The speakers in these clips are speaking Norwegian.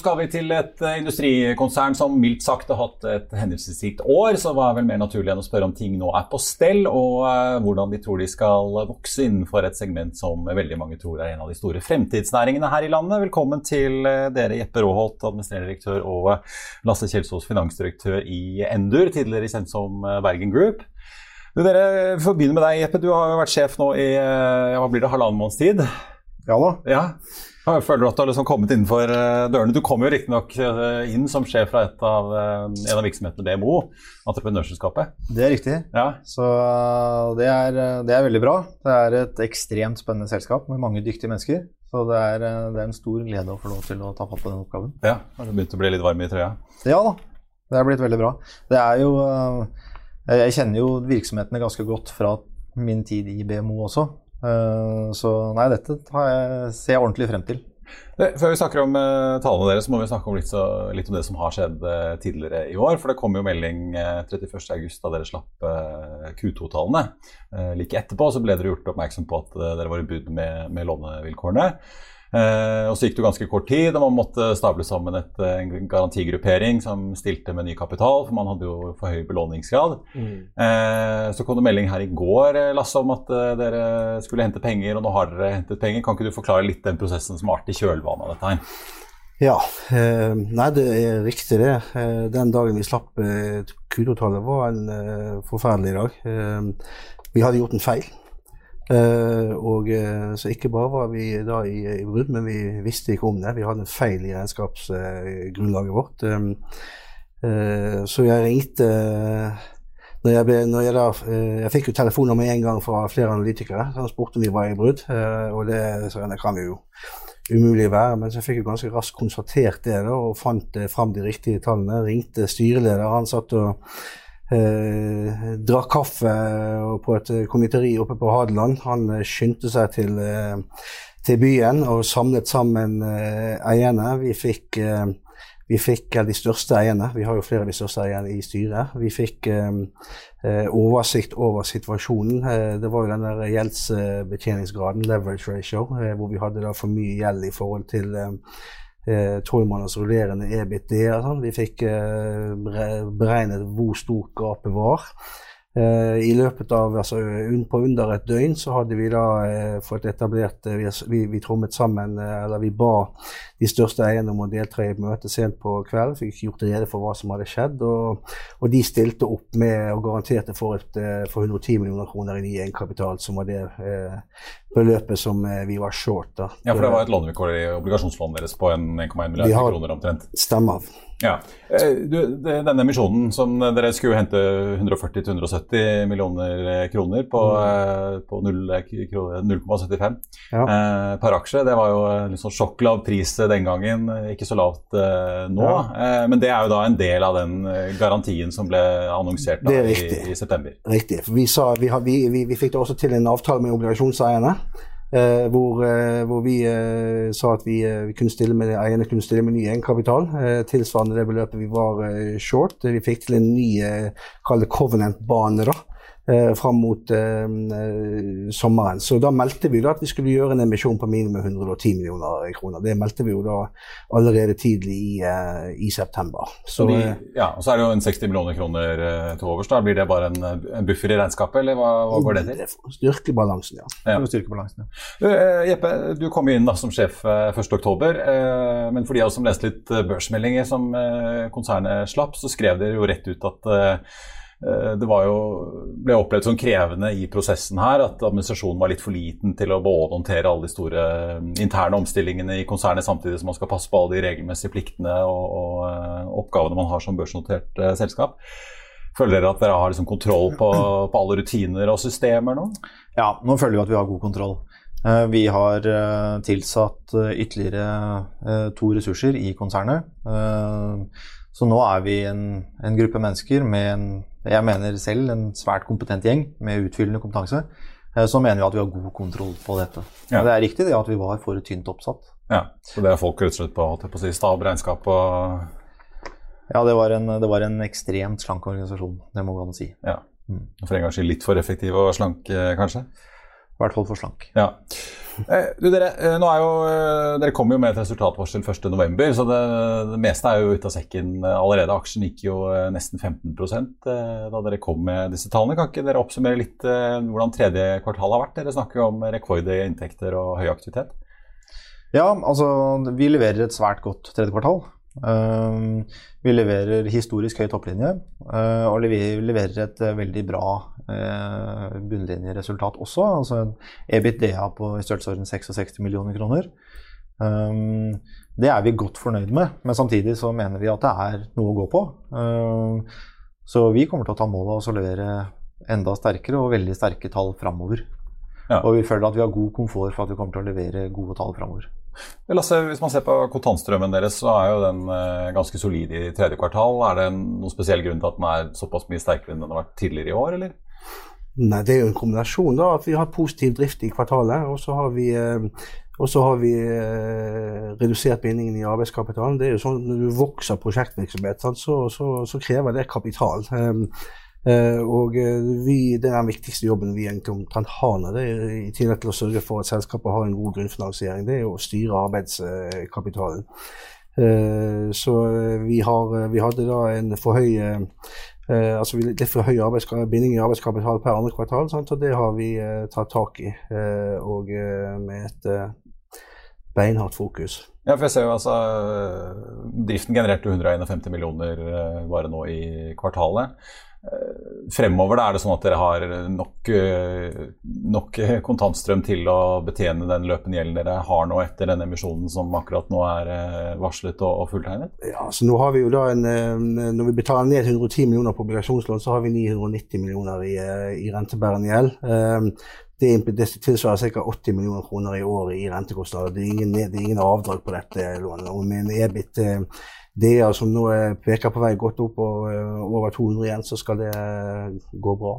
skal vi til et uh, industrikonsern som mildt sagt har hatt et hendelsesrikt år. Så hva er vel mer naturlig enn å spørre om ting nå er på stell, og uh, hvordan de tror de skal vokse innenfor et segment som veldig mange tror er en av de store fremtidsnæringene her i landet. Velkommen til uh, dere, Jeppe Råholt, administrerende direktør, og Lasse Kjelsås, finansdirektør i Endur, tidligere kjent som Bergen Group. Du, dere, får begynne med deg, Jeppe. Du har jo vært sjef nå i hva blir det, halvannen måneds tid. Ja da. Ja. Jeg føler du at du har liksom kommet innenfor eh, dørene? Du kom jo riktignok eh, inn som sjef fra av, eh, en av virksomhetene BMO, entreprenørselskapet. Det er riktig. Ja. Så det er, det er, veldig bra. Det er et ekstremt spennende selskap med mange dyktige mennesker. Så det er, det er en stor glede å få lov til å ta fatt på den oppgaven. Ja, Har du begynt å bli litt varm i trøya? Ja da. Det er blitt veldig bra. Det er jo Jeg kjenner jo virksomhetene ganske godt fra min tid i BMO også. Eh, så nei, dette jeg, ser jeg ordentlig frem til. Før vi snakker om uh, tallene deres, så må vi snakke om litt, så, litt om det som har skjedd uh, tidligere i år. For det kom jo melding uh, 31.8 da dere slapp uh, Q2-tallene. like etterpå så ble dere gjort oppmerksom på at dere var i bud med, med lånevilkårene. Eh, og Så gikk det ganske kort tid, og man måtte stable sammen et, en garantigruppering som stilte med ny kapital, for man hadde jo for høy belåningsgrad. Mm. Eh, så kom det melding her i går eh, Lasse, om at dere skulle hente penger, og nå har dere hentet penger. Kan ikke du forklare litt den prosessen som arte i kjølvannet av dette her? Ja, eh, nei det er riktig det. Den dagen vi slapp eh, Q2-tallet var en forferdelig dag. vi hadde gjort en feil. Uh, og uh, Så ikke bare var vi da i, i brudd, men vi visste ikke om det. Vi hadde en feil i regnskapsgrunnlaget uh, vårt. Um, så jeg ringte når jeg, ble, når jeg, da, jeg fikk jo telefoner med en gang fra flere analytikere som spurte om vi var i brudd. og det, det kan vi jo umulig være. Men så fikk jeg ganske raskt konstatert det da, og fant fram de riktige tallene. Ringte styreleder. Han satt og eh, drakk kaffe på et konditori oppe på Hadeland. Han eh, skyndte seg til, eh, til, byen og samlet sammen eh, eierne. Vi fikk, eh, vi fikk de største eierne, vi har jo flere av de største eierne i styret. Vi fikk eh, oversikt over situasjonen. det var jo den der gjeldsbetjeningsgraden, leverage ratio, hvor vi hadde da for mye gjeld i forhold til Eh, tolv måneders rullerende EBIT. Sånn. Vi fikk eh, beregnet hvor stort gapet var. Eh, I løpet av altså, På under et døgn så hadde vi da eh, fått etablert eh, vi, vi, trommet sammen, eller vi ba de største eierne om å delta i et møte sent på kvelden. Fikk gjort rede for hva som hadde skjedd. Og, og de stilte opp med og garanterte for, et, for 110 millioner kroner i ny egenkapital, som var det beløpet som vi var short. da. Ja, For det var et lånevilkår i obligasjonslånet deres på 1,1 milliarder kroner omtrent? Stemmer. Ja. Eh, du, denne emisjonen som dere skulle hente 140-170 millioner eh, kroner på, mm. på 0,75 ja. eh, per aksje, det var jo litt sånn sjokklav pris den gangen, ikke så lavt eh, nå. Ja. Eh, men det er jo da en del av den garantien som ble annonsert da, i, i, september. Riktig. Vi, sa, vi, vi, vi, vi fikk da også til en avtale med obligasjonseierne. Eh, hvor, eh, hvor, vi eh, sa at vi, vi, kunne stille med eierne kunne stille med ny egenkapital. tilsvarende det beløpet vi var short. Vi fikk til en ny eh, covenant-bane. da, eh, fram mot eh, sommeren. Så da meldte vi da at vi skulle gjøre en emisjon på minimum 110 millioner kroner. Det meldte vi jo da allerede tidlig i, eh, i september. Så, de, eh, ja, og så er det jo en 60 millioner kroner eh, til overs. da. Blir det bare en, en buffer i regnskapet, eller hva, hva går det til? Det styrker balansen, ja. ja. Styrker balansen, ja. Uh, Jeppe, du kom inn da som sjef uh, 1.10, uh, men for de av oss som leste litt børsmeldinger som konsernet slapp, så skrev dere jo rett ut at Eh, det jo, ble opplevd som krevende i prosessen her at administrasjonen var litt for liten til å både håndtere alle de store eh, interne omstillingene i konsernet, samtidig som man skal passe på alle de regelmessige pliktene og, og uh, oppgavene man har som børsnotert selskap. Føler dere at dere har liksom kontroll på, på, alle rutiner og systemer nå? Ja, nå føler vi at vi har god kontroll. Vi har tilsatt ytterligere to ressurser i konsernet. Så nå er vi en, en gruppe mennesker med en jeg mener selv en svært kompetent gjeng med utfyllende kompetanse, eh, så mener vi at vi har god kontroll på dette. Ja. Det er riktig det at vi var for tynt oppsatt. Ja, Så det er folk rett og slett på, på si, stab, regnskap og Ja, det var, en, det var, en, ekstremt slank organisasjon, det må man si. Ja. Mm. For en gangs skyld litt for effektiv og slank, eh, kanskje? I hvert fall for slank. Ja. Eh, du, dere, eh, jo, eh, dere kom jo med et resultatvarsel 1.11, så det, det, meste er jo ute av sekken allerede. Aksjen gikk jo nesten 15% da dere kom med disse tallene. Kan ikke dere oppsummere litt hvordan tredje kvartal har vært? Dere snakker jo om rekord i inntekter og høy aktivitet. Ja, altså vi leverer et svært godt tredje kvartal. Uh, vi leverer historisk høy topplinje, uh, og vi leverer et uh, veldig bra bunnlinjeresultat også. Altså en EBITDA på i størrelsesorden 66 millioner kroner. Um, det er vi godt fornøyd med, men samtidig så mener vi at det er noe å gå på. så vi kommer til å ta mål av oss å levere enda sterkere og veldig sterke tall framover. Ja. Og vi føler at vi har god komfort for at vi kommer til å levere gode tall framover. Lasse, hvis man ser på kontantstrømmen deres, så er jo den eh, ganske solid i tredje kvartal. Er det noen spesiell grunn til at den er såpass mye sterkere enn den har vært tidligere i år, eller? Nei, det er jo en kombinasjon. da, at Vi har positiv drift i kvartalet. Og så har vi, eh, har vi eh, redusert bindingen i arbeidskapitalen. Det er jo sånn Når du vokser prosjektvirksomhet, så, så, så, krever det kapital. Uh, og uh, vi, Det er den viktigste jobben vi egentlig omtrent har nå. I tillegg til å sørge for at selskapet har en god grunnfinansiering, det er å styre arbeidskapitalen. Uh, så vi, har, vi, hadde da en for høy altså litt for høy binding i arbeidskapital per andre kvartal, sant? og det har vi tatt tak i. og med et beinhardt fokus. Ja, for jeg ser jo altså Driften genererte 151 millioner bare nå i kvartalet. Eh, fremover da, er det sånn at dere har nok, eh, nok, kontantstrøm til å betjene den løpende gjelden dere har nå etter den emisjonen som akkurat nå er varslet varslet og, fulltegnet? Ja, så nå har vi jo da en, Når vi betaler ned 110 millioner på obligasjonslån, så har vi 990 millioner i, i rentebærende gjeld. Det, det tilsvarer ca. 80 millioner kroner i året i rentekostnader. Det er ingen, det er ingen avdrag på dette lånet. Og med en EBIT DA som nå peker på vei godt opp og eh, over 200 igjen, så skal det eh, gå bra.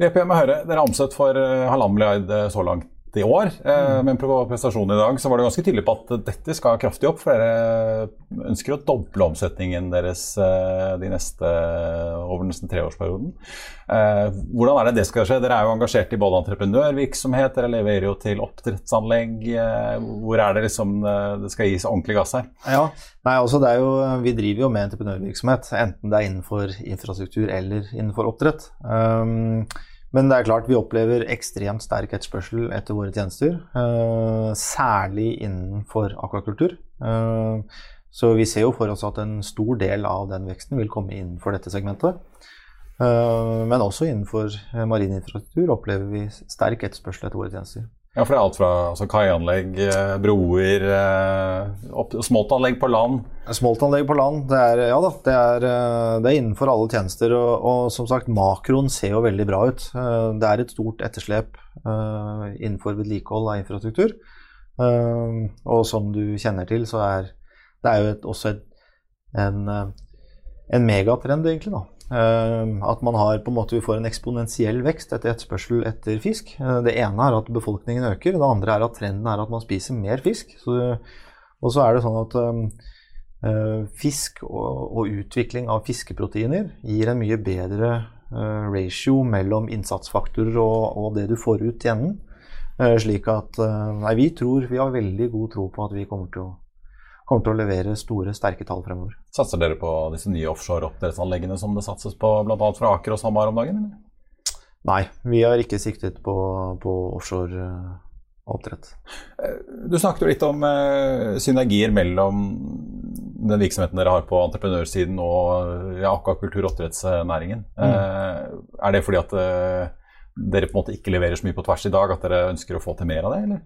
VP med Høyre, dere er omsett for eh, halvannen milliard så langt i år. Mm. Men på prestasjonen i dag så var det ganske tydelig på at dette skal kraftig opp. For dere ønsker å doble omsetningen deres de neste, over nesten treårsperioden. Hvordan er det det skal skje? Dere er jo engasjert i både entreprenørvirksomhet, dere leverer jo til oppdrettsanlegg. Hvor er det liksom det skal gis ordentlig gass her? Ja, Nei, altså det er jo, Vi driver jo med entreprenørvirksomhet, enten det er innenfor infrastruktur eller innenfor oppdrett. Um, men det er klart vi opplever ekstremt sterk etterspørsel etter våre tjenester. Uh, særlig innenfor akvakultur. Uh, så vi ser jo for oss at en stor del av den veksten vil komme innenfor dette segmentet. Uh, men også innenfor marin infrastruktur opplever vi sterk etterspørsel etter våre tjenester. Ja, for det er alt fra altså, kaianlegg, eh, broer, eh, smoltanlegg på land. Smoltanlegg på land, det er, ja da, det er, eh, det er innenfor alle tjenester. Og, og, som sagt, makroen ser jo veldig bra ut. Det er et stort etterslep innenfor vedlikehold av infrastruktur. Og som du kjenner til, så er det er jo et, også et, en, en megatrend, egentlig. da. Ehm, at man har på en måte, vi får en eksponentiell vekst etter etterspørsel etter fisk. Eh, det ene er at befolkningen øker, det andre er at trenden er at man spiser mer fisk. Så, og så er det sånn at um, fisk og, og, utvikling av fiskeproteiner gir en mye bedre uh, ratio mellom innsatsfaktorer og, og, det du får ut i enden. Slik at nei, vi tror, vi har veldig god tro på at vi kommer til å kommer til å levere store, sterke tall fremover. Satser dere på disse nye offshore oppdrettsanleggene som det satses på bl.a. fra Aker og SalMar om dagen? Eller? Nei, vi har ikke siktet på, på offshore oppdrett. Eh, du snakket jo litt om uh, synergier mellom den virksomheten dere har på entreprenørsiden og ja, akvakultur- og oppdrettsnæringen. Mm. Er det fordi at dere på en måte ikke leverer så mye på tvers i dag, at dere ønsker å få til mer av det, eller?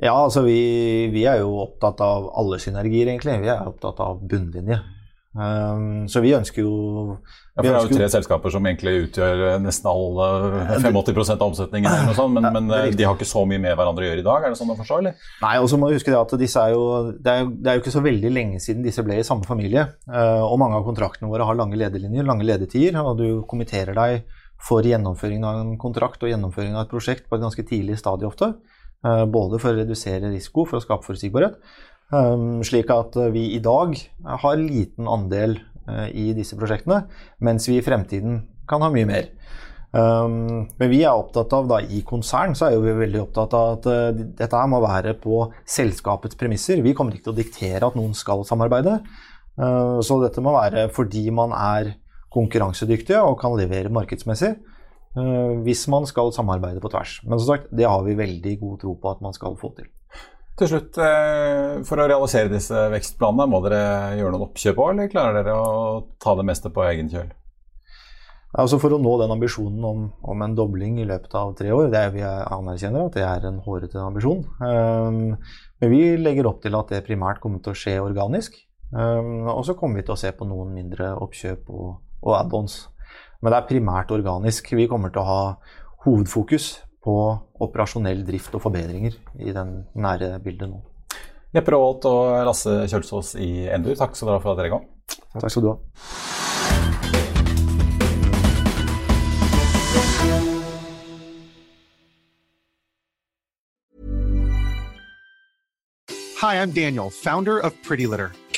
Ja, altså vi, vi, er jo opptatt av alle synergier, egentlig. Vi er opptatt av bunnlinje. Um, så vi ønsker jo ja, for Det er jo tre selskaper som egentlig utgjør nesten alle 85% av omsetningen, eller sånt, men, men eh, de har ikke så mye med hverandre å gjøre i dag? Er det sånn å forstå? eller? Nei, og så må du huske det at er jo, det er, det er jo ikke så veldig lenge siden disse ble i samme familie. Og mange av kontraktene våre har lange lederlinjer, lange ledetider, og du kommenterer deg for gjennomføringen av en kontrakt og gjennomføringen av et prosjekt på et ganske tidlig stadie ofte. Eh, både for å redusere risiko, for å skape forutsigbarhet, ehm, slik at vi i dag har liten andel eh, i disse prosjektene, mens vi i fremtiden kan ha mye mer. Men vi er opptatt av, da i konsern, så er vi veldig opptatt av at dette må være på selskapets premisser. Vi kommer ikke til å diktere at noen skal samarbeide. Så dette må være fordi man er konkurransedyktige og kan levere markedsmessig. Uh, hvis man skal samarbeide på tvers. Men som sagt, det har vi veldig god tro på at man skal få til. Til slutt, for å realisere disse vekstplanene, må dere gjøre noen oppkjøp òg, eller klarer dere å ta det meste på egen kjøl? Altså For å nå den ambisjonen om, om, en dobling i løpet av tre år, det er vi anerkjenner at det er en hårete ambisjon. Um, men vi legger opp til at det primært kommer til å skje organisk. Um, og så kommer vi til å se på noen mindre oppkjøp og, og add-ons. Men det er primært organisk. Vi kommer til å ha hovedfokus på operasjonell drift og forbedringer i den nære bildet nå. Jeppe Råholt og Lasse Kjølsås i Endur, takk skal dere ha for at dere kom. Takk skal du ha. Hi, I'm Daniel, founder of Pretty Litter.